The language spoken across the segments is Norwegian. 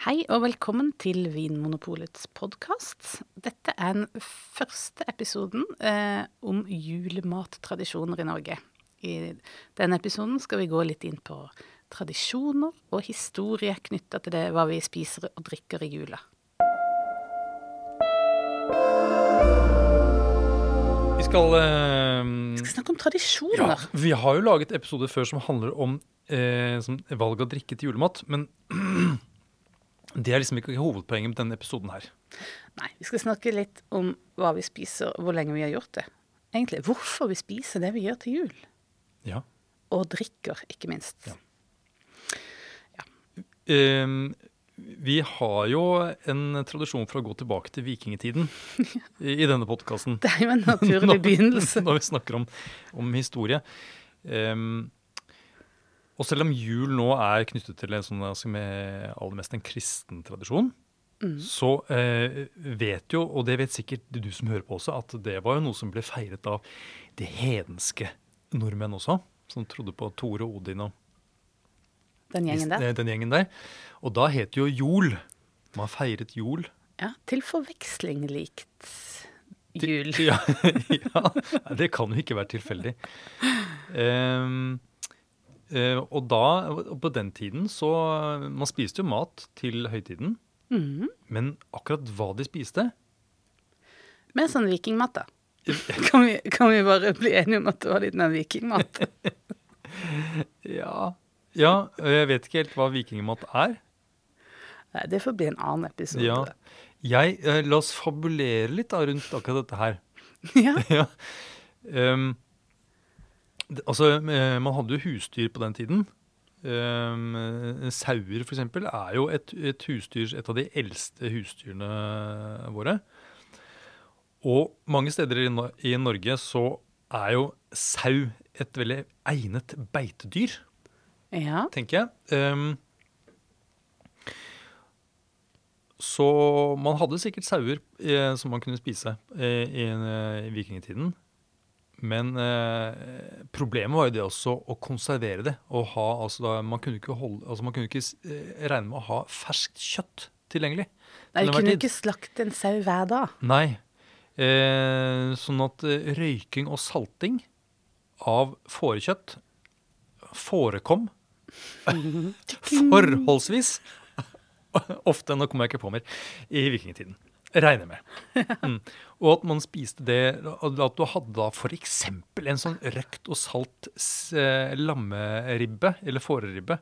Hei og velkommen til Vinmonopolets podkast. Dette er den første episoden eh, om julemattradisjoner i Norge. I denne episoden skal vi gå litt inn på tradisjoner og historie knytta til det hva vi spiser og drikker i jula. Vi skal eh, Vi skal snakke om tradisjoner. ja, Vi har jo laget episoder før som handler om eh, som valg av drikke til julemat, men det er liksom ikke hovedpoenget med denne episoden her. Nei, vi skal snakke litt om hva vi spiser, og hvor lenge vi har gjort det. Egentlig hvorfor vi spiser det vi gjør til jul. Ja. Og drikker, ikke minst. Ja. Eh, vi har jo en tradisjon for å gå tilbake til vikingtiden i, i denne podkasten. Det er jo en naturlig begynnelse. Når vi snakker om, om historie. Ehm, og selv om jul nå er knyttet til en sånn, altså med aller mest en kristen tradisjon, så eh, vet jo, og det vet sikkert du som hører på også, at det var jo noe som ble feiret av de hedenske nordmenn også, som trodde på Tore og Odin og Den gjengen der. eh, den gjengen der. Og da het jo jol. Man feiret jol. Ja, til forveksling likt jul. Ja, ja, det kan jo ikke være tilfeldig. Eh, og da, på den tiden så Man spiste jo mat til høytiden. Mm. Men akkurat hva de spiste Med sånn vikingmat, da. Kan vi, kan vi bare bli enige om at det var litt mer vikingmat? Ja, ja jeg vet ikke helt hva vikingmat er. Nei, det får bli en annen episode. Ja. Jeg, eh, la oss fabulere litt da, rundt akkurat dette her. Ja. ja. Det, altså, eh, man hadde jo husdyr på den tiden. Um, sauer, for eksempel, er jo et, et husdyr, et av de eldste husdyrene våre. Og mange steder i, i Norge så er jo sau et veldig egnet beitedyr, ja. tenker jeg. Um, så man hadde sikkert sauer eh, som man kunne spise eh, i, i vikingtiden. Men eh, problemet var jo det også å konservere det. Og ha, altså da, man kunne ikke, holde, altså man kunne ikke eh, regne med å ha ferskt kjøtt tilgjengelig. Nei, du kunne ikke slakte en sau hver dag. Nei. Eh, sånn at eh, røyking og salting av fårekjøtt forekom forholdsvis ofte, nå kommer jeg ikke på mer, i vikingtiden. Regner med. Mm. Og at man spiste det At du hadde da f.eks. en sånn røkt og salt eh, lammeribbe, eller fåreribbe,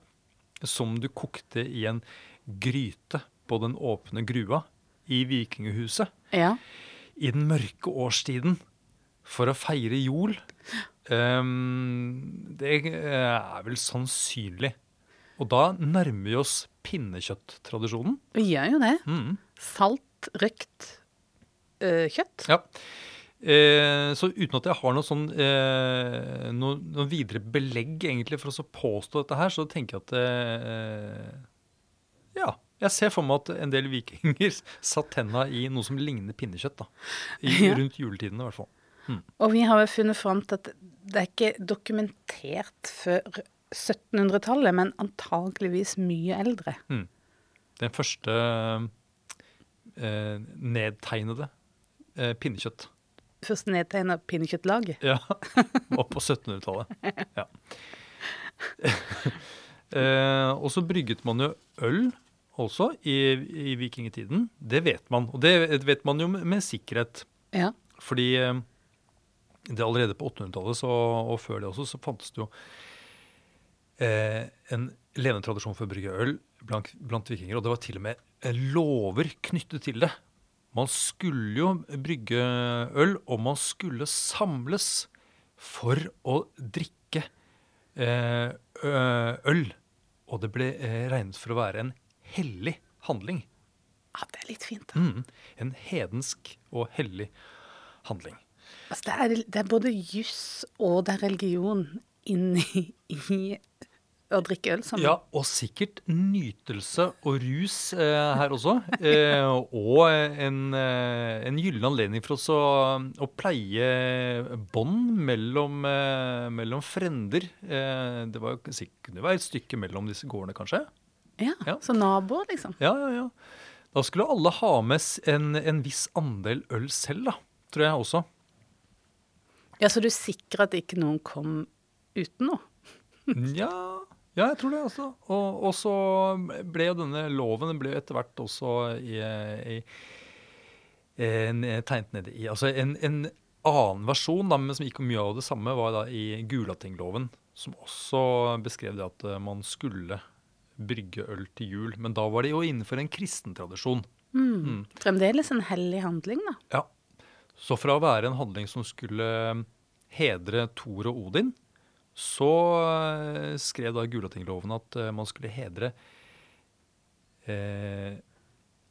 som du kokte i en gryte på den åpne grua i vikinghuset Ja. i den mørke årstiden for å feire jol. Um, det eh, er vel sannsynlig. Og da nærmer vi oss pinnekjøtttradisjonen. Vi gjør jo det. Mm. Salt, røkt eh, kjøtt. Ja. Eh, så uten at jeg har noe sånn eh, noe, noe videre belegg egentlig for å så påstå dette her, så tenker jeg at eh, Ja. Jeg ser for meg at en del vikinger satt tenna i noe som ligner pinnekjøtt. da. I, Ja. Rundt juletiden i hvert fall. Og vi har jo funnet fram til at det er ikke dokumentert før 1700-tallet, men antageligvis mye eldre. Den første nedtegnede eh, pinnekjøtt. Først nedtegna pinnekjøttlag? Ja, Opp på 1700-tallet. Ja. eh, og så brygget man jo øl også i, i vikingtiden. Det vet man. Og det vet man jo med, med sikkerhet. Ja. Fordi eh, det allerede på 800-tallet og før det også, så fantes det jo eh, en levende tradisjon for å brygge øl blant, blant vikinger. Og det var til og med eh, lover knyttet til det. Man skulle jo brygge øl, og man skulle samles for å drikke eh, øl. Og det ble eh, regnet for å være en hellig handling. ja, det er litt fint. da. Mm. En hedensk og hellig handling. Altså, det, er, det er både juss og det er religion inni i å drikke øl sammen. Ja, og sikkert nytelse og rus eh, her også. Eh, og en, eh, en gyllen anledning for oss å, å pleie bånd mellom, eh, mellom frender. Eh, det var det var et stykke mellom disse gårdene, kanskje? Ja, Ja. Så naboer, liksom. Ja, ja, ja. Da skulle alle ha med en, en viss andel øl selv, da. Tror jeg også. Ja, Så du sikrer at ikke noen kom uten noe? Ja, ja jeg tror det, altså. Og, og så ble jo denne loven den ble etter hvert også i, i, en, tegnet ned i Altså en, en annen versjon, da, men som gikk mye av det samme, var da i Gulatingloven. Som også beskrev det at eh, man skulle brygge øl til jul. Men da var det jo innenfor en kristen tradisjon. Mm. Fremdeles en hellig handling, da. Ja. Så fra å være en handling som skulle hedre Thor og Odin, så eh, skrev da Gulatingloven at eh, man skulle hedre eh,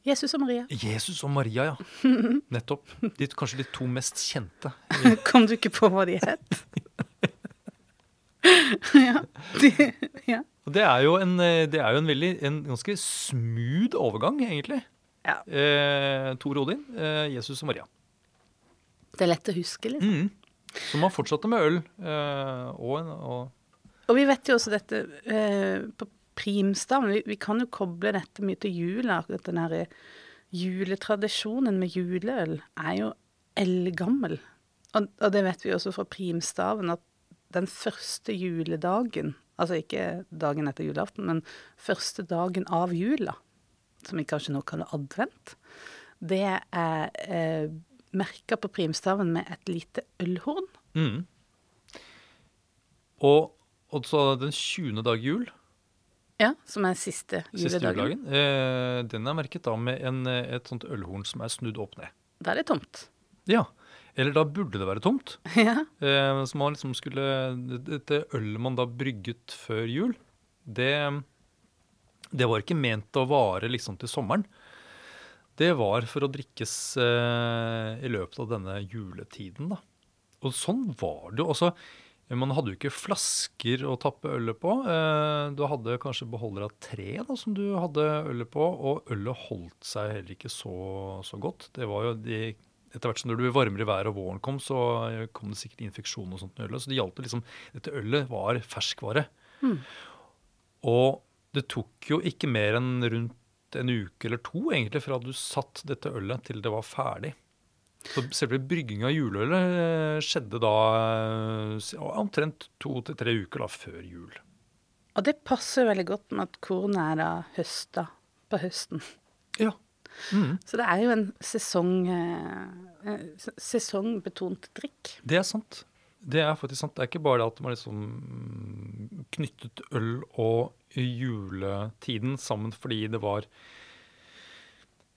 Jesus og Maria. Jesus og Maria, ja. Nettopp. De, kanskje de to mest kjente. Kom du ikke på hva de het? ja. De, ja. Det er jo en, eh, det er jo en veldig, en ganske smooth overgang, egentlig. ja. Eh, Tor Odin, eh, Jesus og Maria. Det er lett å huske, liksom. Mm. Så man fortsatte med øl. Eh, og, og Og vi vet jo også dette eh, på primstaven. Vi, vi kan jo koble dette mye til jula. At den her juletradisjonen med juleøl er jo eldgammel. Og, og det vet vi også fra primstaven, at den første juledagen, altså ikke dagen etter julaften, men første dagen av jula, som vi kanskje nå kaller advent, det er eh, merka på primstaven med et lite ølhorn. Mm. Og, og så den 20. dag jul, Ja, som er siste siste juledagen. juledagen, eh, den er merket da med en, et sånt ølhorn som er snudd opp ned. Da er det tomt. Ja, eller da burde det være tomt. Ja. Eh, så man liksom skulle, Dette ølet man da brygget før jul, det, det var ikke ment å vare liksom til sommeren. Det var for å drikkes eh, i løpet av denne juletiden, da. Og sånn var det jo. Altså, man hadde jo ikke flasker å tappe ølet på. Eh, du hadde kanskje beholder av tre da, som du hadde ølet på, og ølet holdt seg heller ikke så, så godt. Det var jo de, Etter hvert som det ble varmere i været og våren kom, så kom det sikkert infeksjon og sånt med ølet. Så det gjaldt jo liksom Dette ølet var ferskvare. Og det tok jo ikke mer enn rundt en uke eller to egentlig fra du satt dette ølet til det var ferdig. Så selve brygging av juleølet eh, skjedde da eh, omtrent to til tre uker da før jul. Og det passer veldig godt med at kornet er da høsta på høsten. Ja. Mm. Så det er jo en sesong, eh, sesongbetont drikk. Det er sant. Det er faktisk sant. Det er ikke bare det at man liksom knyttet øl og juletiden sammen fordi det var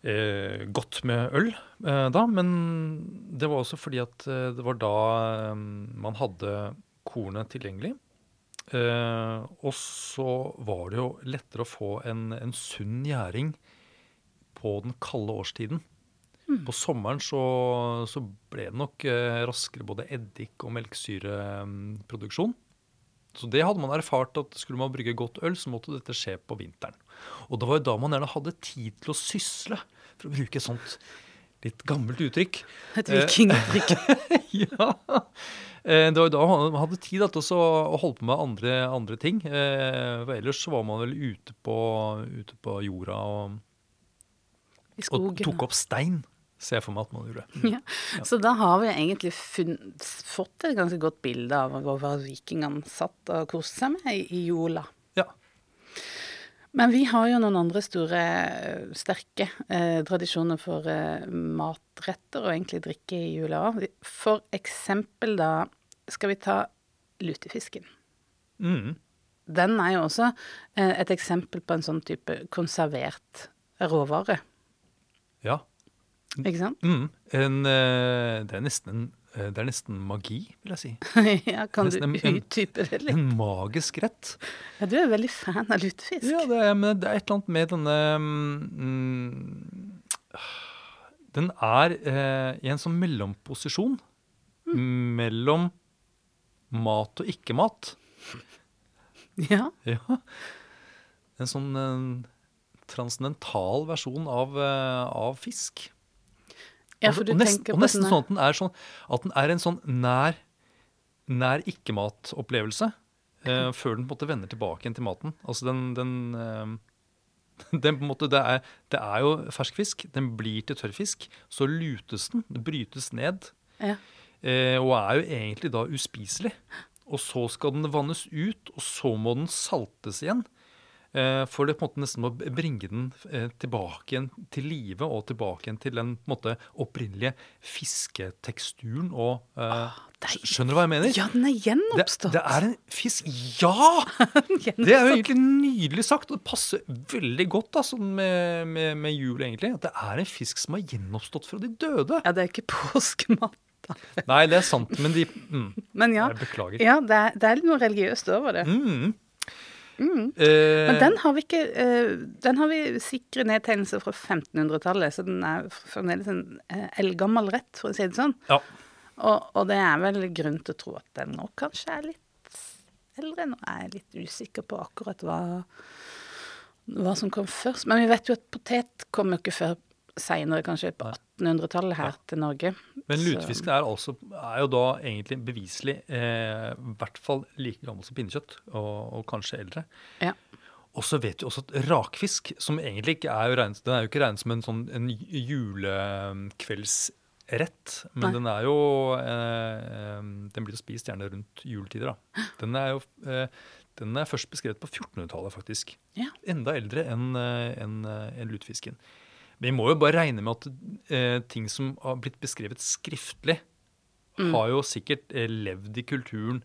eh, godt med øl eh, da, men det var også fordi at eh, det var da eh, man hadde kornet tilgjengelig. Eh, og så var det jo lettere å få en, en sunn gjæring på den kalde årstiden. På sommeren så, så ble det nok eh, raskere både eddik- og melkesyreproduksjon. Så det hadde man erfart at skulle man brygge godt øl, så måtte dette skje på vinteren. Og det var jo da man gjerne hadde tid til å sysle, for å bruke et sånt litt gammelt uttrykk. Et vikinguttrykk. ja. Eh, Det var jo da man hadde tid til å holde på med andre, andre ting. Eh, For ellers så var man vel ute på, ute på jorda og, I og tok opp stein, jeg for meg at man gjorde. Ja. Så da har vi egentlig funn, fått et ganske godt bilde av hva vikingene satt og koste seg med i, jula. Ja. Men vi har jo noen andre store, sterke eh, tradisjoner for eh, matretter og egentlig drikke i jula òg. For eksempel da skal vi ta lutefisken. Mm. Den er jo også eh, et eksempel på en sånn type konservert råvare, ja. Ikke sant? Mm. En, eh, det, er nesten eh, det er nesten magi, vil jeg si. ja, kan du utdype det litt? En magisk rett. Ja, du er veldig fan av lutefisk. Ja, det er, men det er et eller annet med denne mm, Den er eh, i en sånn mellomposisjon mellom mat og ikke-mat. Ja. Ja. En sånn eh, transcendental versjon av, av fisk. Ja, Og- for du og nesten, tenker og nesten sånn at den er, sånn, at den er en sånn nær, nær ikke-matopplevelse. Eh, før den på en måte vender tilbake igjen til maten. Altså den, den, eh, den, på en måte, det, er, det er jo fersk fisk. Den blir til tørrfisk. Så lutes den. den brytes ned. Ja. Eh, og er jo egentlig da uspiselig. Og så skal den vannes ut, og så må den saltes igjen. Eh, for det på en måte nesten må bringe den eh, tilbake igjen til live og tilbake igjen til den måte opprinnelige fisketeksturen og eh, Ah, er- Skjønner du hva jeg mener? Ja, den er gjenoppstått. det er en fisk Ja! Det er jo egentlig nydelig sagt, og det passer veldig godt sånn med, med, med jul, egentlig. At det er en fisk som har gjenoppstått fra de døde. Ja, det er ikke påskemat. Nei, det er sant, men de mm, Men ja, Jeg beklager. ja det, er, det er noe religiøst over det. Mm. Mm. Eh, Men den har vi ikke eh, Den har vi sikre nedtegnelser fra 1500-tallet, så den er fremdeles en eh, eldgammel rett, for å si det sånn. Ja. Og, og det er vel grunn til å tro at den nå kanskje er litt eldre. Nå er jeg litt usikker på akkurat hva, hva som kom først. Men vi vet jo at potet kom jo ikke før seinere, kanskje på 1800-tallet her til Norge. Men lutefisken er, altså, er jo da egentlig beviselig eh, i hvert fall like gammel som pinnekjøtt, og, og kanskje eldre. Ja. Og så vet vi også at rakfisk, som egentlig ikke er jo regnet, den er jo ikke regnet som en sånn en julekveldsrett, men Nei. den er jo eh, eh, Den blir jo spist gjerne rundt juletider, da. Den er jo eh, den er først beskrevet på 1400-tallet, faktisk. Ja. Enda eldre enn en, en eh, lutefisken. Vi må jo bare regne med at eh, ting som har blitt beskrevet skriftlig, Mm. har jo sikkert eh, levd i kulturen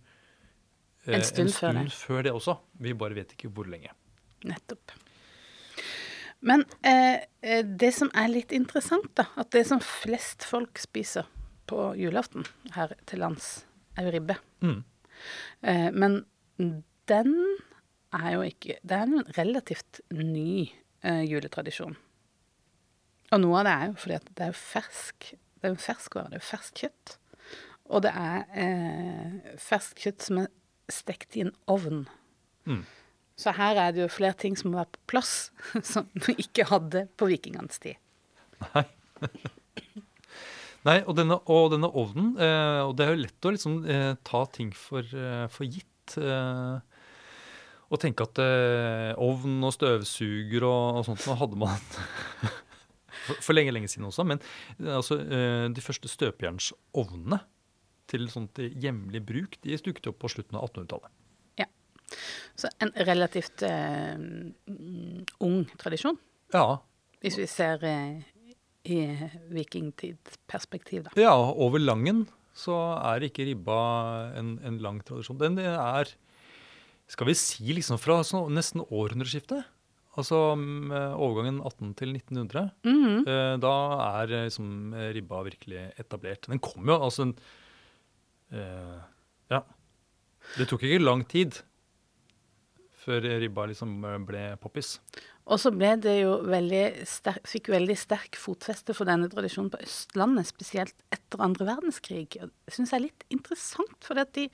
eh, En stund før det. før det også. Vi bare vet ikke hvor lenge. Nettopp. Men eh, eh, det som er litt interessant, da, at det som flest folk spiser på julaften her til lands, er jo ribbe. Mm. Eh, men den er jo ikke Det er en relativt ny eh, juletradisjon. Og noe av det er jo fordi at det er fersk Det er jo ferskvare, det er ferskt kjøtt. Og det er eh, ferskt kjøtt som er stekt i en ovn. Mm. Så her er det jo flere ting som må være på plass, som vi ikke hadde på vikingenes tid. Nei, og denne, og denne ovnen eh, Og det er jo lett å liksom eh, ta ting for, eh, for gitt. Eh, og tenke at eh, ovn og støvsuger og, og sånt nå hadde man for, for lenge, lenge siden også. Men eh, altså, eh, de første støpejernsovnene til sånt hjemlig bruk, de dukket opp på slutten av 1800-tallet. Ja. Så en relativt eh, mm, ung tradisjon, Ja, hvis vi ser uh, i vikingtidsperspektiv, da. Ja, over Langen så er ikke ribba en, en lang tradisjon. Den er, skal vi si, liksom fra nesten århundreskiftet. Altså mm, overgangen 18 til 1900. Mm Eh, da er eh, liksom ribba virkelig etablert. Den kom jo, altså en, eh, Ja. Det tok ikke lang tid før ribba liksom ble poppis. Og så ble det jo veldig sterk, fikk veldig sterk fotfeste for denne tradisjonen på Østlandet, spesielt etter andre verdenskrig. Det syns jeg er litt interessant, for at de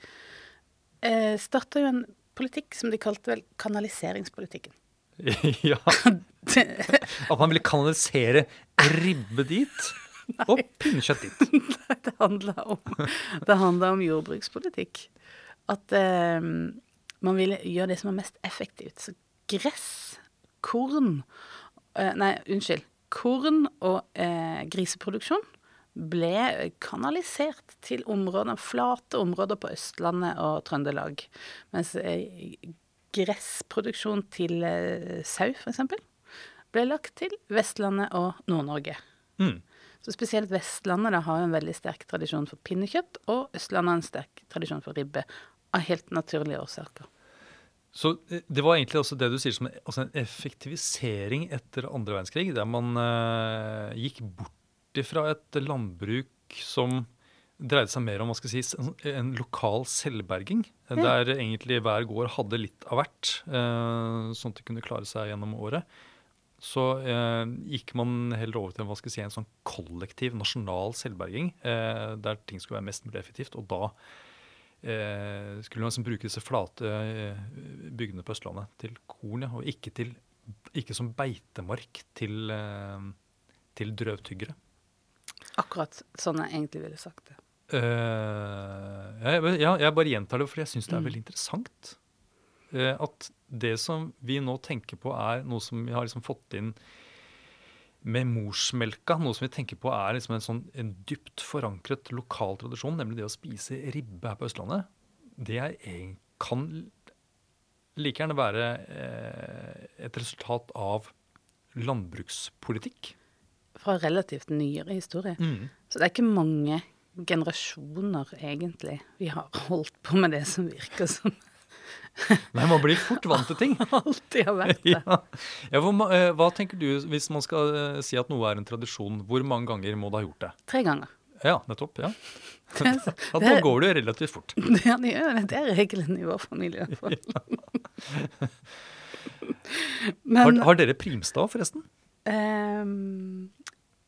eh, starta jo en politikk som de kalte vel kanaliseringspolitikken. ja. At man ville kanalisere ribbe dit, og pinnekjøtt dit. det handla om, om jordbrukspolitikk. At eh, man ville gjøre det som er mest effektivt. Så gress, korn eh, Nei, unnskyld. Korn og eh, griseproduksjon ble kanalisert til områder, flate områder på Østlandet og Trøndelag. Mens eh, gressproduksjon til eh, sau, f.eks., ble lagt til Vestlandet og Nord-Norge. Mm. Så spesielt Vestlandet da, har en veldig sterk tradisjon for pinnekjøtt, og Østlandet har en sterk tradisjon for ribbe, av helt naturlige årsaker. Så eh, det var egentlig også det du sier som en, altså en effektivisering etter andre verdenskrig, der man eh, gikk bort ifra et landbruk som dreide seg mer om hva skal jeg si, en, en lokal selvberging, der egentlig hver gård hadde litt av hvert, eh, sånn at de kunne klare seg gjennom året. Så eh, gikk man heller over til hva skal jeg si, en sånn kollektiv, nasjonal selvberging, eh, der ting skulle være mest mulig effektivt. Og da eh, skulle man liksom bruke disse flate eh, bygdene på Østlandet til korn, ja, og ikke, til, ikke som beitemark til, til drøvtyggere. Akkurat sånn jeg egentlig ville sagt det. Eh, jeg, ja, jeg bare gjentar det, for jeg syns det er Mm. veldig interessant. eh, at det som vi nå tenker på, er noe som vi har liksom fått inn med morsmelka. Noe som vi tenker på er liksom en, sånn, en dypt forankret lokal tradisjon, nemlig det å spise ribbe her på Østlandet. Det er, en- kan like gjerne være eh, et resultat av landbrukspolitikk. Fra relativt nyere historie. Så det er ikke mange generasjoner, egentlig, vi har holdt på med det som virker som Nei, man blir fort vant til ting. alltid har vært det. ja. Ja, hvor, eh, hva tenker du hvis man skal eh, si at noe er en tradisjon? Hvor mange ganger må du ha gjort det? Tre ganger. Ja, nettopp. ja. Det det da er- går det jo relativt fort. Ja, det gjør det. Det er regelen i vår familie. i hvert fall. Har, Men har dere primstav, forresten? ehm,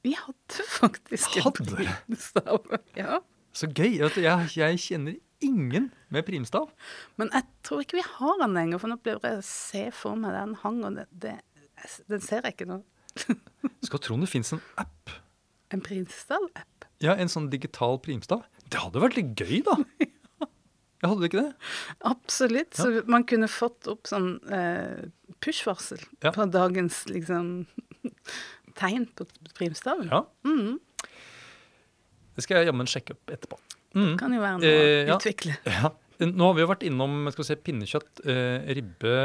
vi hadde faktisk en primstav. Ja. Så gøy. Jeg, jeg kjenner ingen med primstav. Men jeg tror ikke vi har den lenger, for nå blir jeg se for meg den hang, og det, det, den ser jeg ikke nå. Skal tro det fins en app. En primstav-app. Ja, En sånn digital primstav. Det hadde vært litt gøy, da. Jeg hadde ikke det? Absolutt. Så man kunne fått opp sånn eh, push-varsel Ja. på dagens liksom tegn på primstaven. Ja. Mm. Det skal jeg jammen sjekke opp etterpå. Mm. Kan jo være noe Eh, å ja. utvikle. Ja. Nå har vi jo vært innom skal vi se, pinnekjøtt, eh, ribbe,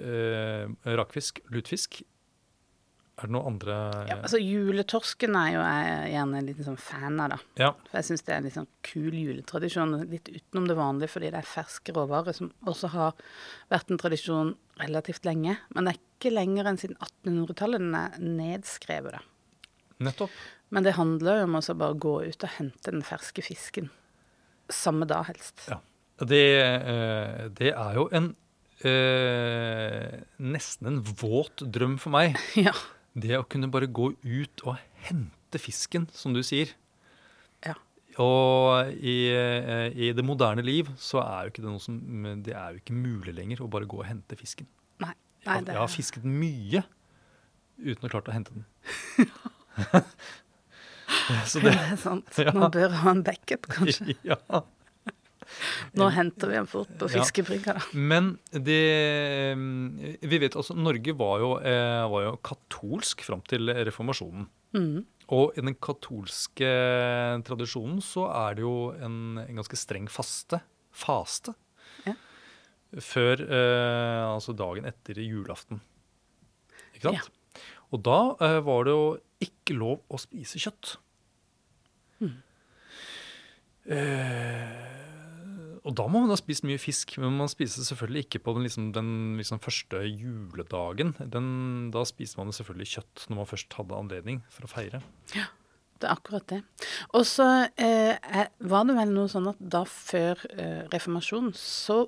eh, rakfisk, lutfisk. Er det noe andre Ja, altså Juletorsken er jo jeg gjerne en liten sånn fan av, da. Ja. For jeg syns det er en litt sånn kul juletradisjon, litt utenom det vanlige, fordi det er ferske råvarer, som også har vært en tradisjon relativt lenge. Men det er ikke lenger enn siden 1800-tallet den er nedskrevet, da. Nettopp. Men det handler jo om å bare gå ut og hente den ferske fisken. Samme dag, helst. Ja. Det, eh, det er jo en eh, nesten en våt drøm for meg. Ja. Det å kunne bare gå ut og hente fisken, som du sier. Ja. Og i, eh, i det moderne liv så er jo ikke det noe som Det er jo ikke mulig lenger å bare gå og hente fisken. Nei. Nei det jeg har fisket mye uten å klart å hente den. så det det er sant. Man bør ha en backup, kanskje. Ja. Nå henter vi en fort på Ja. fiskebrygga, da. Men det mm, Vi vet altså Norge var jo, eh, var jo katolsk fram til reformasjonen. Mm. Og i den katolske tradisjonen så er det jo en, en ganske streng faste. Faste. Ja. Før eh, Altså dagen etter julaften. Ikke sant? Og da eh, var det jo ikke lov å spise kjøtt. Eh, og da må man ha spist mye fisk, men man spiser selvfølgelig ikke på den, liksom, den liksom, første juledagen. Den, da spiser man selvfølgelig kjøtt når man først hadde anledning for å feire. Ja, Det er akkurat det. Og så eh, var det vel noe sånn at da før eh, reformasjonen, så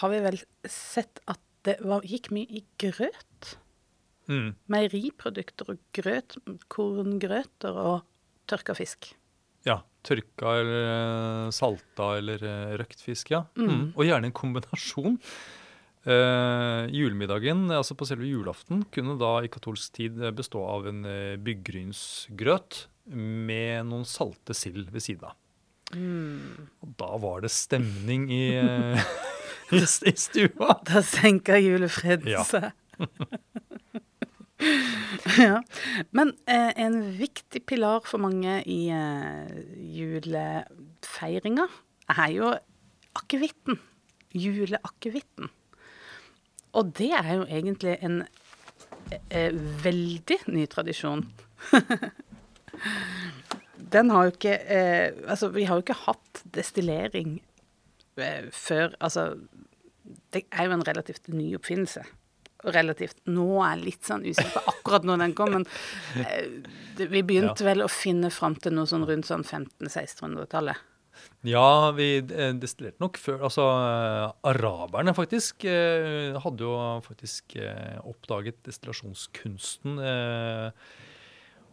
har vi vel sett at det var, gikk mye i grøt. Mm. Meieriprodukter og grøt, korngrøter og tørka fisk. Ja. Tørka eller eh, salta eller eh, røkt fisk, ja. Mm. Mm. Og gjerne en kombinasjon. Eh, julemiddagen, altså på selve julaften, kunne da i katolsk tid bestå av en byggrynsgrøt med noen salte sild ved siden av. Mm. Og da var det stemning i, i, i stua. Da senka julefreden seg. ja. Men eh, en viktig pilar for mange i eh, julefeiringa er jo akevitten. Juleakevitten. Og det er jo egentlig en eh, veldig ny tradisjon. Den har jo ikke eh, Altså, vi har jo ikke hatt destillering eh, før Altså, det er jo en relativt ny oppfinnelse. Relativt Nå er jeg litt sånn usikker på akkurat når den kom, men eh, vi begynte vel å finne fram til noe sånn rundt sånn 1500-1600-tallet. Ja, vi eh, destillerte nok før. Altså, eh, araberne faktisk eh, hadde jo faktisk oppdaget destillasjonskunsten.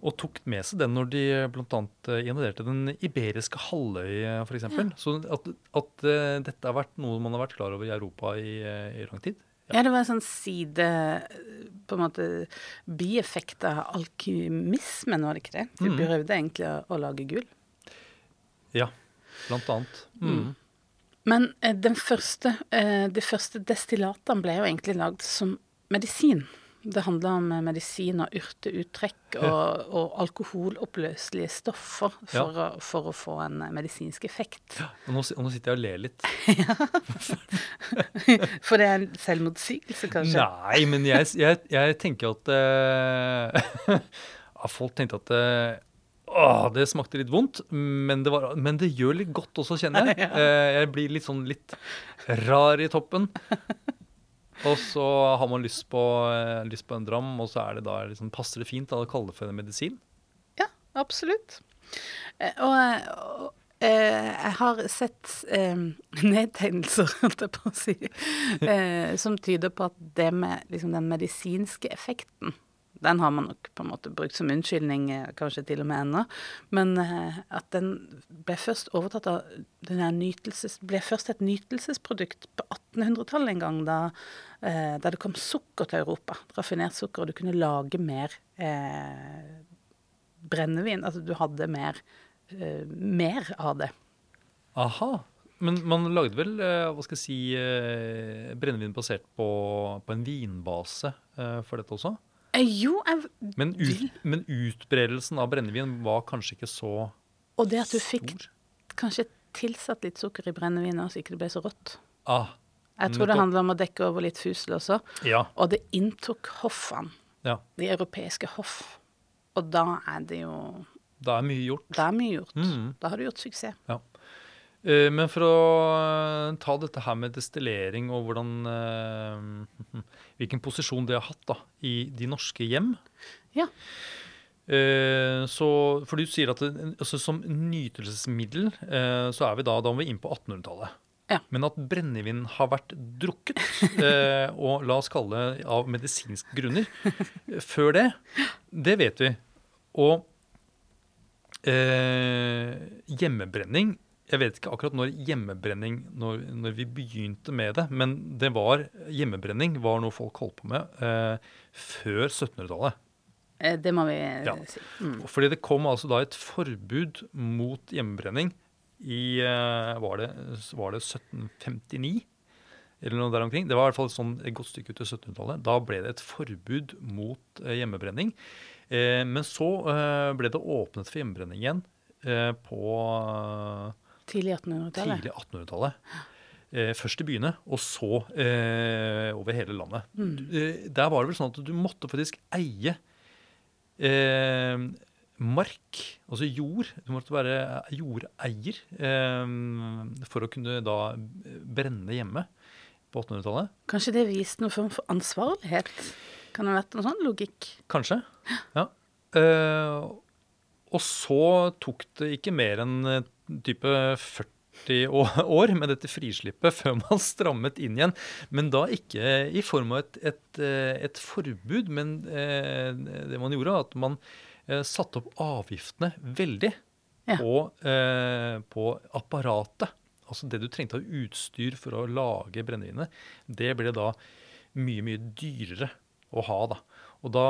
Og tok med seg den når de bl.a. invaderte den iberiske halvøy, f.eks. Ja. Så at, at dette har vært noe man har vært klar over i Europa i, i lang tid. Ja. det var en sånn side På en måte bieffekt av alkymismen, var det ikke det? De Mm. prøvde egentlig å, å lage gull. Ja, blant annet. Mm. Men eh, den første, eh, de første destillatene ble jo egentlig lagd som medisin. Det handler om eh, medisin og urteuttrekk og, og alkoholoppløselige stoffer for, å, for, å, få en medisinsk effekt. Og nå, og nå sitter jeg og ler litt. for det er en selvmotsigelse, kanskje? Nei, men jeg, jeg, jeg tenker at uh, Folk tenkte at uh, Åh, det smakte litt vondt, men det, var, men det, gjør litt godt også, kjenner jeg. Eh, jeg blir litt sånn litt rar i toppen. Og så har man lyst på, eh, lyst på en dram, og så det da liksom, passer det fint å kalle det for en medisin. Ja, absolutt. Eh, og, og jeg har sett eh, nedtegnelser, holdt jeg på å si, eh, som tyder på at det med liksom, den medisinske effekten den har man nok på en måte brukt som unnskyldning, eh, kanskje til og med ennå. Men eh, at den ble først overtatt av den nytelses, ble først et nytelsesprodukt på 1800-tallet en gang, da, eh, da, det kom sukker til Europa. Raffinert sukker, og du kunne lage mer eh, brennevin. Altså du hadde mer, eh, mer av det. Aha. Men man lagde vel hva skal jeg si, brennevin basert på, på en vinbase for dette også? Eh, jo, jeg men, ut, men utbredelsen av brennevin var kanskje ikke så stor? Og det at du fikk kanskje tilsatt litt sukker i brennevinet så ikke det ble så rått. Ah, jeg tror det handler om å dekke over litt fusel også. Ja. Og det inntok hoffene. Ja. De europeiske hoff. Og da er det jo Da er mye gjort. Da er mye gjort. Mm. Da har du gjort suksess. Ja. Eh, men for å eh, ta dette her med destillering og hvordan, eh, hvilken posisjon det har hatt da, i de norske hjem Ja. Så, for du sier at det, altså, som nytelsesmiddel så er vi da, da må vi inn på 1800-tallet. Ja. Men at brennevin har vært drukket, og la oss kalle det av medisinske grunner, før det, det vet vi. Og eh, hjemmebrenning jeg vet ikke akkurat når hjemmebrenning når, når, vi begynte med det, men det var, hjemmebrenning var noe folk holdt på med eh, før 1700-tallet. Eh, det må vi ja. si. Mm. Fordi det kom altså da et forbud mot hjemmebrenning i eh, var, det, var, det, 1759? Eller noe der omkring. Det var i hvert fall sånn, et godt stykke ut til 1700-tallet. Da ble det et forbud mot eh, hjemmebrenning. Eh, men så eh, ble det åpnet for hjemmebrenning igjen på Tidlig 1800-tallet. Tidlig 1800-tallet. Eh, først i byene, og så eh, over hele landet. Mm. Eh, der var det vel sånn at du måtte faktisk eie eh, mark, altså jord. Du måtte være jordeier eh, for å kunne da brenne hjemme på 1800-tallet. Kanskje det viste noen form for ansvarlighet? Kan det ha vært noen sånn logikk? Kanskje, ja. Eh, og så tok det ikke mer enn type 40 år med dette frislippet før man strammet inn igjen. Men da ikke i form av et, et, et forbud, men eh, det man gjorde, at man eh, satte opp avgiftene veldig ja. på, eh, på, apparatet. Altså det du trengte av utstyr for å lage brennevinet, det ble da mye, mye dyrere å ha. da. Og da,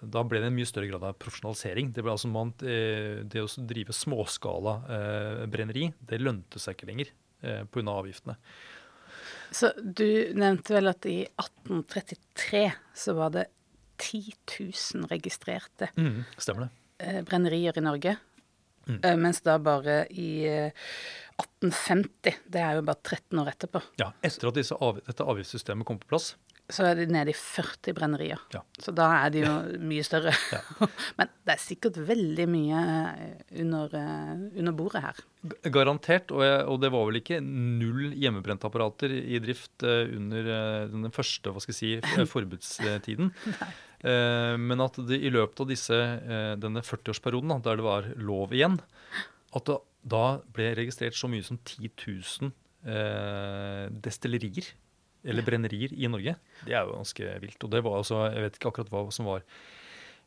da, ble det en mye større grad av profesjonalisering. Det altså man, eh, det å drive småskala eh, brenneri, det lønte seg ikke lenger eh, pga. avgiftene. Så du nevnte vel at i 1833 så var det 10 000 registrerte mm, det. Eh, brennerier i Norge. Mm. Eh, mens da bare i 1850, det er jo bare 13 år etterpå Ja, etter at av, dette avgiftssystemet kom på plass, så er de nede i 40 brennerier. Ja. Så da er de jo mye større. Ja. Men det er sikkert veldig mye eh, under, eh, under bordet her. Garantert. Og, jeg, og, det var vel ikke null hjemmebrentapparater i drift uh, under den første hva skal jeg si, forbudstiden. men at det, i løpet av disse, denne 40-årsperioden, der det var lov igjen, at det da ble registrert så mye som 10 000 destillerier eller brennerier i Norge. Det er jo ganske vilt. Og det var altså, jeg vet ikke akkurat hva som var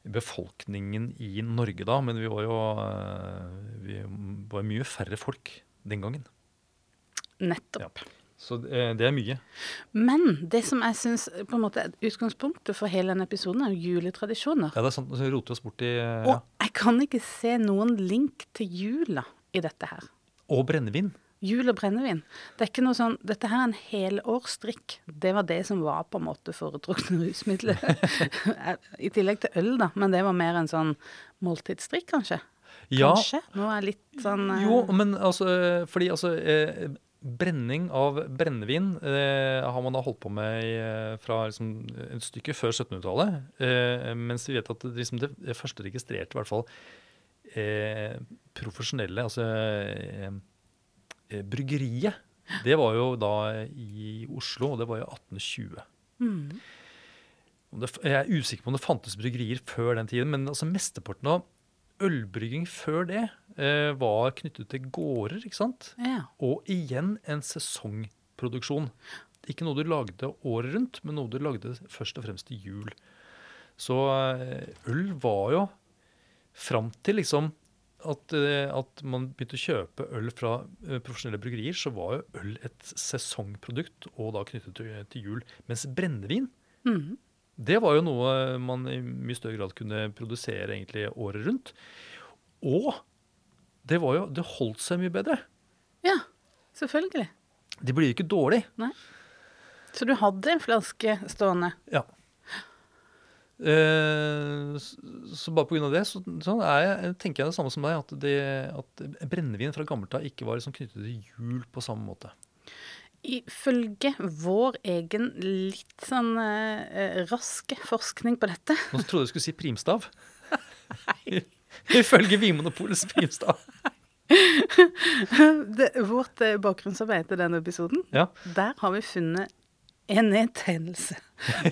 befolkningen i Norge da, men vi var jo eh, vi var mye færre folk den gangen. Nettopp. Ja. Så det, det er mye. Men det som jeg syns på en måte utgangspunktet for hele denne episoden, er jo juletradisjoner. Ja, det er sant. Så roter oss borti ja. Og jeg kan ikke se noen link til jula i dette her. Og brennevin. Jul og brennevin. Det er ikke noe sånn Dette her er en helårsdrikk. Det var det som var på en måte foretrukne rusmidler. I tillegg til øl, da. Men det var mer en sånn måltidsdrikk, kanskje. Ja, Kanskje. Nå er jeg litt sånn eh, jo, men altså eh, Fordi altså eh, Brenning av brennevin eh, har man da holdt på med i, eh, fra liksom, et stykke før 1700-tallet. Eh, mens vi vet at det, liksom, det, første registrerte, i hvert fall eh, profesjonelle, altså bryggeriet, det var jo da i Oslo, og det var jo 1820. mm. Det, jeg er usikker på om det fantes bryggerier før den tiden, men altså mesteparten av ølbrygging før det eh, var knyttet til gårder, ikke sant? Ja. Og igjen en sesongproduksjon. Ikke noe du lagde året rundt, men noe du lagde først og fremst til jul. Så eh, øl var jo fram til liksom at, eh, at man begynte å kjøpe øl fra eh, profesjonelle bryggerier, så var jo øl et sesongprodukt, og da knyttet til, til jul. Mens brennevin, Mhm. det var jo noe man i mye større grad kunne produsere egentlig året rundt. Og det var jo, det holdt seg mye bedre. ja. Selvfølgelig. De blir jo ikke dårlig. Så du hadde en flaske stående? Ja. Eh, så bare pga. det så, så er jeg, tenker jeg det samme som deg, at, det, at brennevin fra gammelt av ikke var liksom knyttet til jul på samme måte. Ifølge vår egen litt sånn eh, eh, raske forskning på dette Nå trodde jeg du skulle si primstav. Ifølge Vinmonopolets primstav. det, Vårt eh, bakgrunnsarbeid til denne episoden, Ja, der har vi funnet en nedtegnelse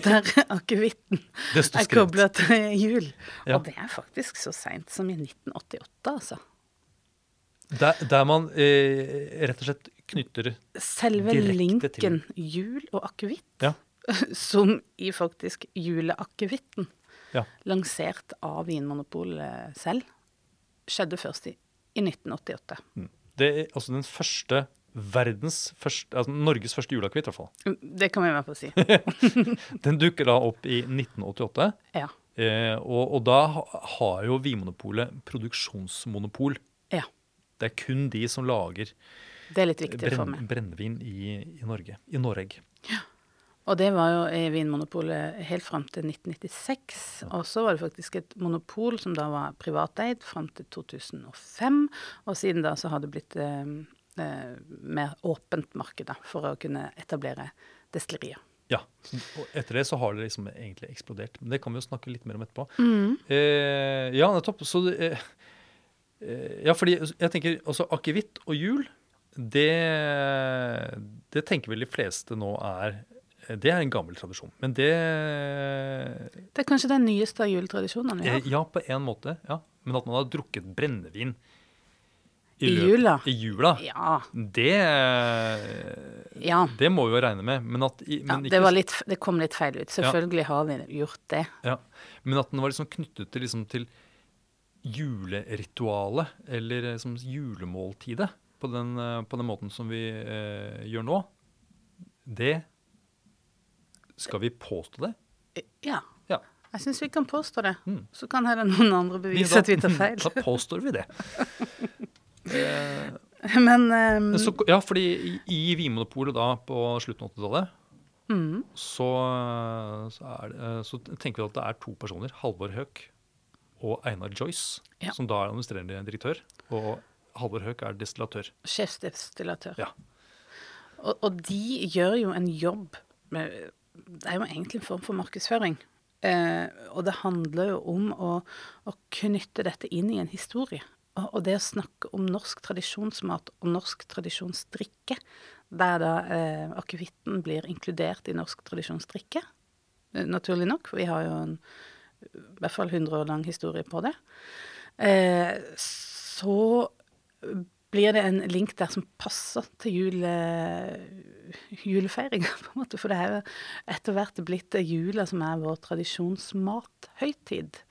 der akevitten er kobla til jul. Ja. Og det er faktisk så seint som i 1988, altså. Der, der man eh, rett og slett knytter Selve Direkte linken jul og akevitt, Ja. som i faktisk juleakevitten, Ja. lansert av Vinmonopolet selv, skjedde først i, i 1988. Det er altså den første verdens første, altså Norges første julakvitt, i hvert fall. Det kan vi i hvert fall si. Den dukker da opp i 1988. Ja. Eh, og, og da har jo Vinmonopolet produksjonsmonopol. ja. Det er kun de som lager Det er litt viktig for meg. brennevin i, i Norge. I Norge. Og det var jo i Vinmonopolet helt fram til 1996. Og så var det faktisk et monopol som da var privateid fram til 2005. Og siden da så har det blitt eh, mer åpent marked for å kunne etablere destillerier. Ja. Og etter det så har det liksom egentlig eksplodert. Men det kan vi jo snakke litt mer om etterpå. Mm. Eh, ja, nettopp. Så eh, eh, Ja, fordi jeg tenker også akevitt og jul, det, det tenker vel de fleste nå er Det er en gammel tradisjon. Men det Det er kanskje den nyeste av juletradisjonene vi eh, har. Ja, på en måte. ja. Men at man har drukket brennevin I I jula? I jula. Ja. Det, ja. det må vi jo regne med. Men at, men ja det, var litt, det kom litt feil ut. Selvfølgelig har vi gjort det. Ja, Men at den var liksom knyttet til, liksom, til juleritualet, eller liksom julemåltidet, på den, eh, på den måten som vi eh, gjør nå, det Skal vi påstå det? Ja. Ja. Jeg syns vi kan påstå det. Mm. Så kan heller noen andre bevise at vi tar feil. Da påstår vi det. Eh, Men um... så, ja, fordi i, i Vinmonopolet da på slutten av 80-tallet, mm, så, så, er det, eh, så tenker vi at det er to personer, Halvor Høek og Einar Joyce, Ja. som da er administrerende direktør. Og Halvor Høek er destillatør. sjefsdestillatør. Ja. Og, og de gjør jo en jobb med Det er jo egentlig en form for markedsføring. Eh, og det handler jo om å, å knytte dette inn i en historie. Og, det å snakke om norsk tradisjonsmat og norsk tradisjonsdrikke, der da eh, akevitten blir inkludert i norsk tradisjonsdrikke, eh, naturlig nok, for vi har jo en i hvert fall 100 år lang historie på det, eh, så blir det en link der som passer til jule, julefeiringa, på en måte. For det er jo etter hvert blitt jula som er vår tradisjonsmathøytid.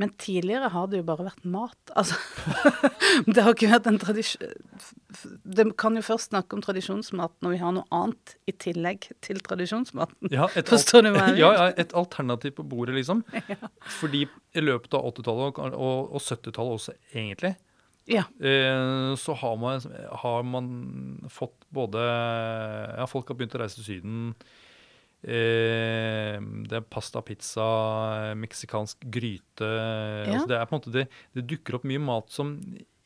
Men tidligere har det jo bare vært mat. Altså, det har ikke vært en tradisjon Det kan jo først snakke om tradisjonsmat når vi har noe annet i tillegg til tradisjonsmaten. Ja, et, Forstår du hva jeg vil? ja, ja, et alternativ på bordet, liksom. Fordi i løpet av 80-tallet og, og, og 70-tallet også, egentlig, Ja. eh, så har man, har man fått både Ja, folk har begynt å reise til Syden. Eh, det er pasta, pizza, meksikansk gryte altså Det er på en måte det, det dukker opp mye mat som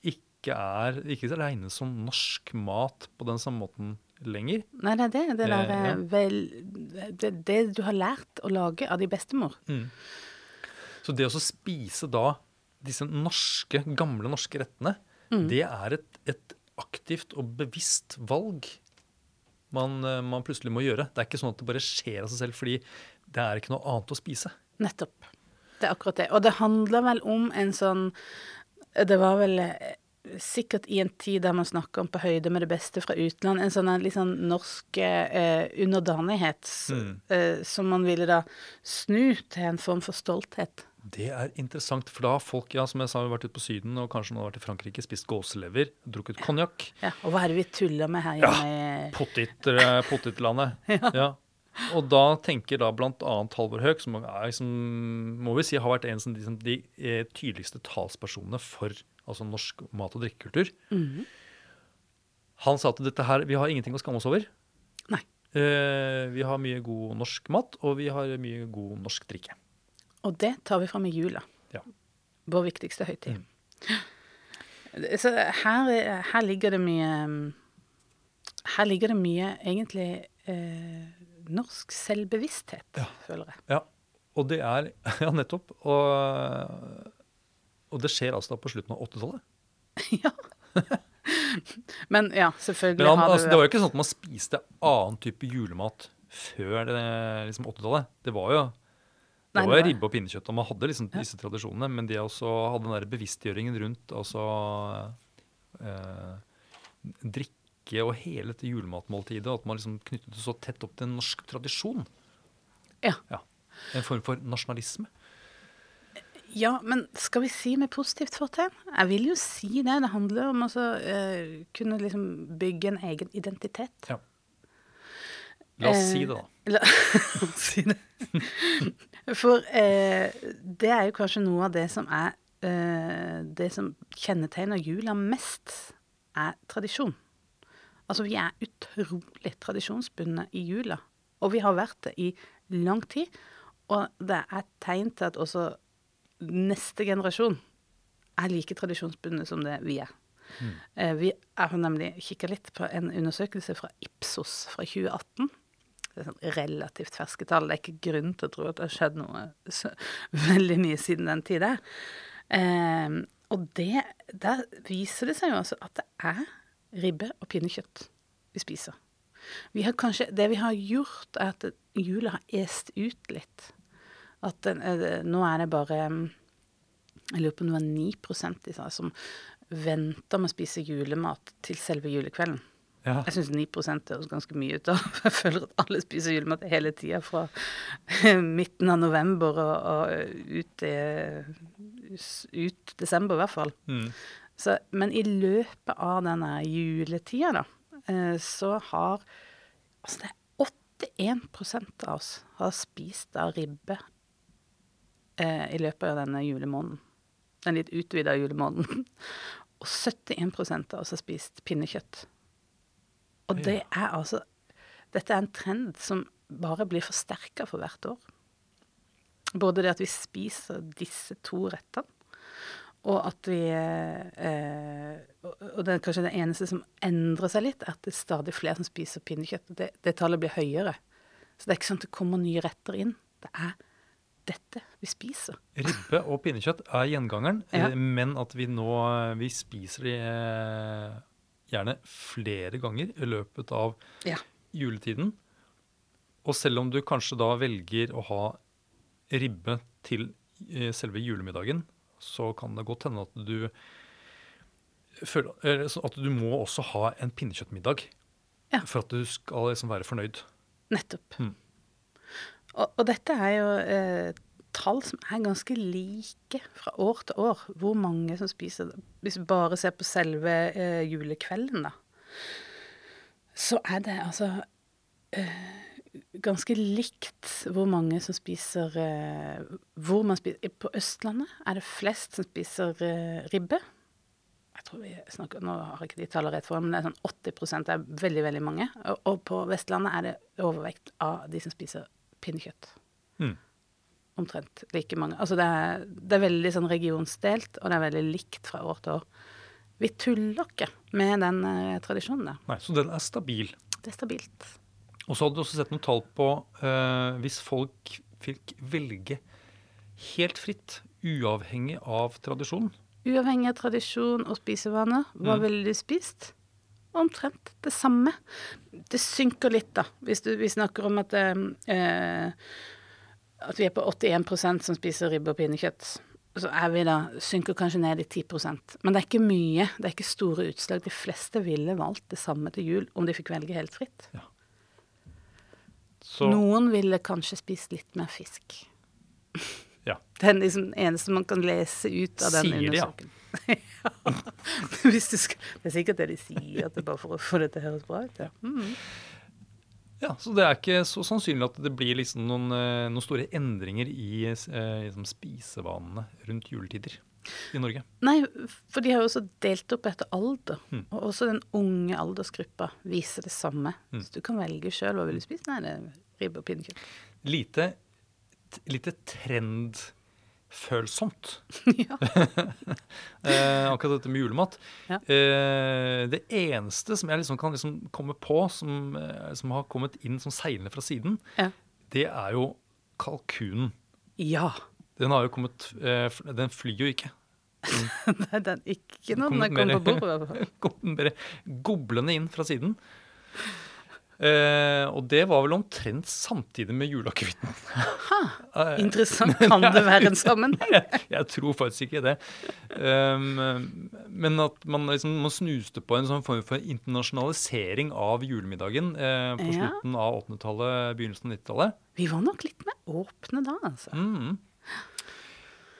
ikke er ikke regnes som norsk mat på den samme måten lenger. Nei, det er det. Det, der, Eh, ja. eh, vel, det, det du har lært å lage av de bestemor. Så det å spise da disse norske, gamle norske rettene, det er et, et aktivt og bevisst valg man, eh, man plutselig må gjøre. Det er ikke sånn at det bare skjer av seg selv, fordi det er ikke noe annet å spise. Nettopp. Det er akkurat det. Og det handler vel om en sånn Det var vel eh, sikkert i en tid der man snakker om på høyde med det beste fra utland, en sånn sånn norsk eh, underdanighet eh, som man ville da snu til en form for stolthet. Det er interessant, for da har folk ja, som jeg sa, vært ute på Syden og kanskje nå har vært i Frankrike, spist gåselever, drukket konjakk. Ja, og hva er det vi tuller med her hjemme? i- Pottit, eh, Pottitlandet. ja. Og da tenker da bl.a. Halvor Høek, som som må vi si har vært en av de, de eh, tydeligste talspersonene for altså norsk mat- og drikkekultur. Han sa at dette her, vi har ingenting å skamme oss over. Nei. Eh, vi har mye god norsk mat, og vi har mye god norsk drikke. Og det tar vi fram i jula. Ja. Vår viktigste høytid. Så her, her ligger det mye Her ligger det mye egentlig eh, norsk selvbevissthet, Ja. føler jeg. Ja, og det er Ja, nettopp. Og, og det skjer altså da på slutten av 80-tallet. ja. Men ja, selvfølgelig Men han, har det altså, det var jo ikke sånn at man spiste annen type julemat før det, liksom 80-tallet. Det var jo det var ribbe og pinnekjøtt, og man hadde liksom disse tradisjonene. Men de også hadde den der bevisstgjøringen rundt altså eh, drikke og hele dette julematmåltidet, at man liksom knyttet det så tett opp til en norsk tradisjon. Ja. En form for nasjonalisme. Ja, men skal vi si med positivt fortegn? Jeg vil jo si det. Det handler om å så, eh, kunne liksom bygge en egen identitet. Ja. La oss Eh, si det, da. La oss si det. For eh, det er jo kanskje noe av det som er eh, Det som kjennetegner jula mest, er tradisjon. Altså, vi er utrolig tradisjonsbundne i jula. Og vi har vært det i lang tid. Og det er tegn til at også neste generasjon er like tradisjonsbundne som det vi er. Eh, vi har nemlig kikka litt på en undersøkelse fra Ipsos fra 2018. Sånn relativt ferske tall. Det er ikke grunn til å tro at det har skjedd noe så veldig mye siden den tid. Eh, og det, der viser det seg jo altså at det er ribbe og pinnekjøtt vi spiser. Vi har kanskje, det vi har gjort, er at jula har est ut litt. At den, eh, nå er det bare Jeg lurer på om det var 9 de sa, som venter med å spise julemat til selve julekvelden. Ja. Jeg syns 9 høres ganske mye ut. av. Jeg føler at alle spiser julemat hele tida, fra midten av november og, og ut, i, ut desember, i hvert fall. Mm. Så, men i løpet av denne juletida, da, eh, så har Altså, det er 81% av oss har spist av ribbe eh, i løpet av denne julemåneden. Den litt utvida julemåneden. Og 71 av oss har spist pinnekjøtt. Og det er altså Dette er en trend som bare blir forsterka for hvert år. Både det at vi spiser disse to rettene, og at vi eh, Og det er kanskje det eneste som endrer seg litt, er at det er stadig flere som spiser pinnekjøtt. Det, det tallet blir høyere. Så det er ikke sånn at det kommer nye retter inn. Det er dette vi spiser. Ribbe og pinnekjøtt er gjengangeren, Ja. eh, men at vi nå vi spiser de eh, gjerne flere ganger i løpet av Ja. juletiden. Og selv om du kanskje da velger å ha ribbe til eh, selve julemiddagen, så kan det godt hende at du føler, at du må også ha en pinnekjøttmiddag Ja. for at du skal liksom være fornøyd. Nettopp. Mm. Og, og dette er jo eh, tall som er ganske like fra år til år. Hvor mange som spiser det. Hvis vi bare ser på selve eh, julekvelden, da, så er det altså eh, ganske likt hvor mange som spiser eh, Hvor man spiser På Østlandet er det flest som spiser eh, ribbe. Jeg tror vi snakker, Nå har jeg ikke de tallene rett for men det er sånn 80 er veldig, veldig mange. Og, og på Vestlandet er det overvekt av de som spiser pinnekjøtt. Mm. Omtrent like mange. Altså det er, det er veldig sånn regionsdelt, og det er veldig likt fra år til år. Vi tuller ikke med den eh, tradisjonen der. Nei, Så den er stabil. Det er stabilt. Og så hadde du også sett noen tall på eh, hvis folk fikk velge helt fritt, uavhengig av tradisjon. Uavhengig av tradisjon og spisevaner, hva Mm. ville du spist? Omtrent det samme. Det synker litt, da, hvis du, vi snakker om at, eh, at vi er på 81% som spiser ribbe og pinnekjøtt. Så er vi da, synker kanskje ned i 10% Men det er ikke mye. Det er ikke store utslag. De fleste ville valgt det samme til jul om de fikk velge helt fritt. Så Noen ville kanskje spist litt mer fisk. Ja. Det er liksom eneste man kan lese ut av den Sier de, ja. Ja. Hvis du skal, det er sikkert det de sier, at det er bare for å få det til å høres bra ut. Ja. Mm. Ja, så det er ikke så sannsynlig at det blir liksom noen, eh, noen store endringer i eh, liksom spisevanene rundt juletider i Norge. Nei, for de har jo også delt opp etter alder. Mm. Og også den unge aldersgruppa viser det samme. Mm. Så du kan velge sjøl hva vil du spise. Nei, det er ribbe og pinnekjøtt. Lite, lite lite trendfølsomt, ja. eh, akkurat dette med julemat. Ja. Eh, det eneste som jeg liksom kan liksom komme på, som, eh, som har kommet inn som seilende fra siden, Ja. det er jo kalkunen. ja. Den har jo kommet eh, Den flyr jo ikke. Nei, den ikke når den Kommer er kommet på bordet. Kom bare goblende inn fra siden. Eh, og det var vel omtrent samtidig med juleakevitten. Eh, Interessant. Kan det være en sammenheng? jeg, jeg tror faktisk ikke det. Um, men at man, liksom, man snuste på en sånn form for internasjonalisering av julemiddagen eh, på Ja. slutten av 80-tallet, begynnelsen av 90-tallet. Vi var nok litt mer åpne da, altså. Mm.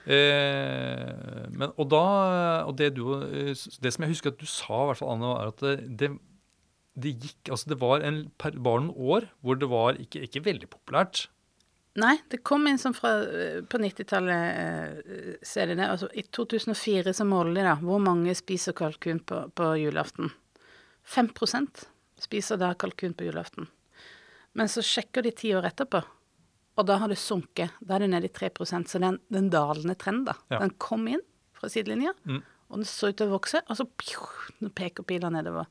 Eh, men, og da, og det, du, eh, det som jeg husker at du sa, i hvert fall, Anne, var at det, det, det gikk Altså det var, en, var noen år hvor det var ikke, ikke veldig populært. Nei, det kom inn som fra eh, på 90-tallet, eh, ser de det. Altså, I 2004 så måler de da hvor mange spiser kalkun på, på julaften. 5% spiser da kalkun på julaften. Men så sjekker de ti år etterpå, og da har det sunket. Da er det nede i 3 så den, er en, det er en dalende trenden, da. Ja. Den kom inn fra sidelinja, Mm. og den så ut til å vokse, og så pju, peker pila nedover.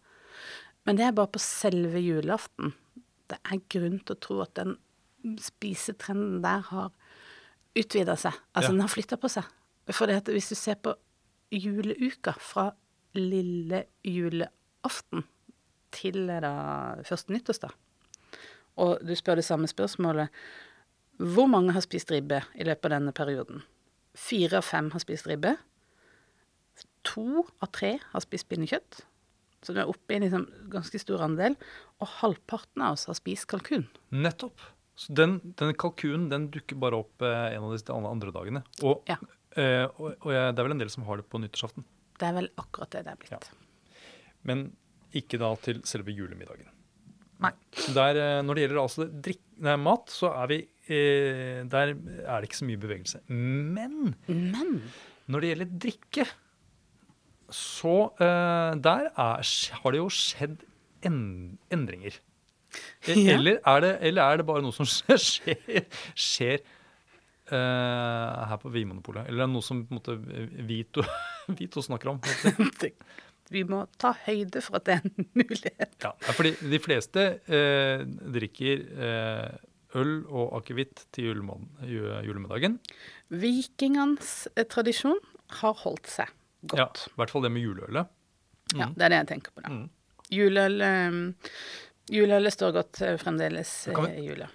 Men det er bare på selve julaften. Det er grunn til å tro at den spisetrenden der har utvida seg. Altså Ja. den har flytta på seg. For hvis du ser på juleuka fra lille julaften til eh, da første nyttårsdag, og du spør det samme spørsmålet Hvor mange har spist ribbe i løpet av denne perioden? Fire av fem har spist ribbe. To av tre har spist pinnekjøtt. Så du er oppe i en liksom ganske stor andel. Og halvparten av oss har spist kalkun. Nettopp. Så den, denne kalkunen den dukker bare opp eh, en av de andre dagene. Og, Ja. eh, og, og jeg, det er vel en del som har det på nyttårsaften. Det er vel akkurat det det er blitt. Men ikke da til selve julemiddagen. Nei. Der, eh, når det gjelder altså drikk, nei, mat, så er vi eh, Der er det ikke så mye bevegelse. Men Men når det gjelder drikke, så uh, der er, har det jo skjedd en, endringer. Eh, Ja. Eller, er det, eller er det bare noe som skjer, skjer uh, her på Vinmonopolet? Eller er det noe som på en måte, Vito, Vito snakker om? vi må ta høyde for at det er en mulighet. Ja, ja, fordi de fleste eh, drikker eh, øl og akevitt til julemiddagen. Vikingenes eh, tradisjon har holdt seg Ja. I hvert fall det med juleølet. Ja, det er det jeg tenker på da. Mm. Juleøl um, Juleølet står godt eh, fremdeles eh, i jula.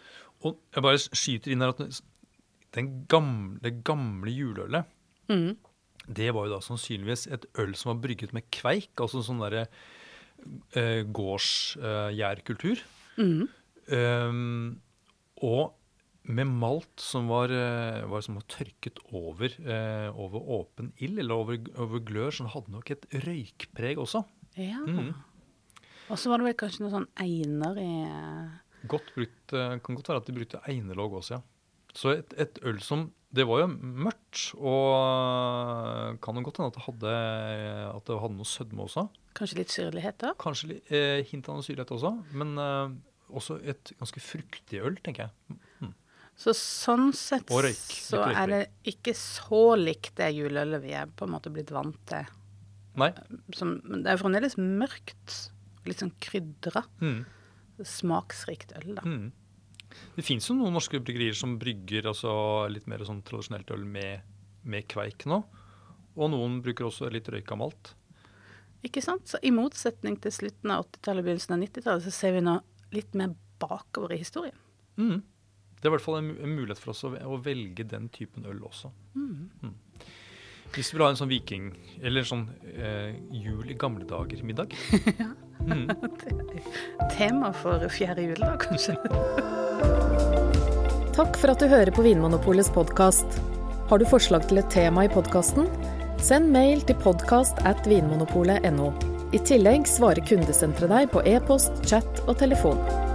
Og jeg bare skyter inn her at den gamle, det gamle juleølet, mm. det var jo da sannsynligvis et øl som var brygget med kveik, altså sånn derre uh, gårdsgjærkultur. Mhm. Um, og med malt som var, eh, var, som var tørket over, eh, over åpen ild, eller over, over glør, den hadde nok et røykpreg også. Ja. Mm. Og så var det vel kanskje noe sånn einer i eh, Godt brukt, eh, kan godt være at de brukte einerlåg også, ja. Så et, et øl som det var jo mørkt, og kan jo godt hende at det hadde, at det hadde noe sødme også. Kanskje litt syrlighet da? Kanskje eh, hint av noe syrlighet også, men eh, også et ganske fruktig øl, tenker jeg. Så sånn sett Og røyk. så er det ikke så likt det juleølet vi er på en måte blitt vant til. Nei. Som, det er fremdeles mørkt. Litt sånn krydra. Mm. Smaksrikt øl, da. Mm. Det fins jo noen norske bryggerier som brygger altså, litt mer sånn tradisjonelt øl med, med kveik nå. Og noen bruker også litt røyka malt. Ikke sant? Så i motsetning til slutten av 80-tallet, begynnelsen av 90-tallet, så ser vi nå litt mer bakover i historien. Mm. Det er i hvert fall en, en mulighet for oss å, å velge den typen øl også. Mm. Hvis du vil ha en sånn viking, eller en sånn eh, jul i gamle dager-middag. mm. Tema for fjerde jul, da, kanskje. Takk for at du hører på Vinmonopolets podkast. Har du forslag til et tema i podkasten? Send mail til podkast at vinmonopolet.no. I tillegg svarer kundesenteret deg på e-post, chat og telefon.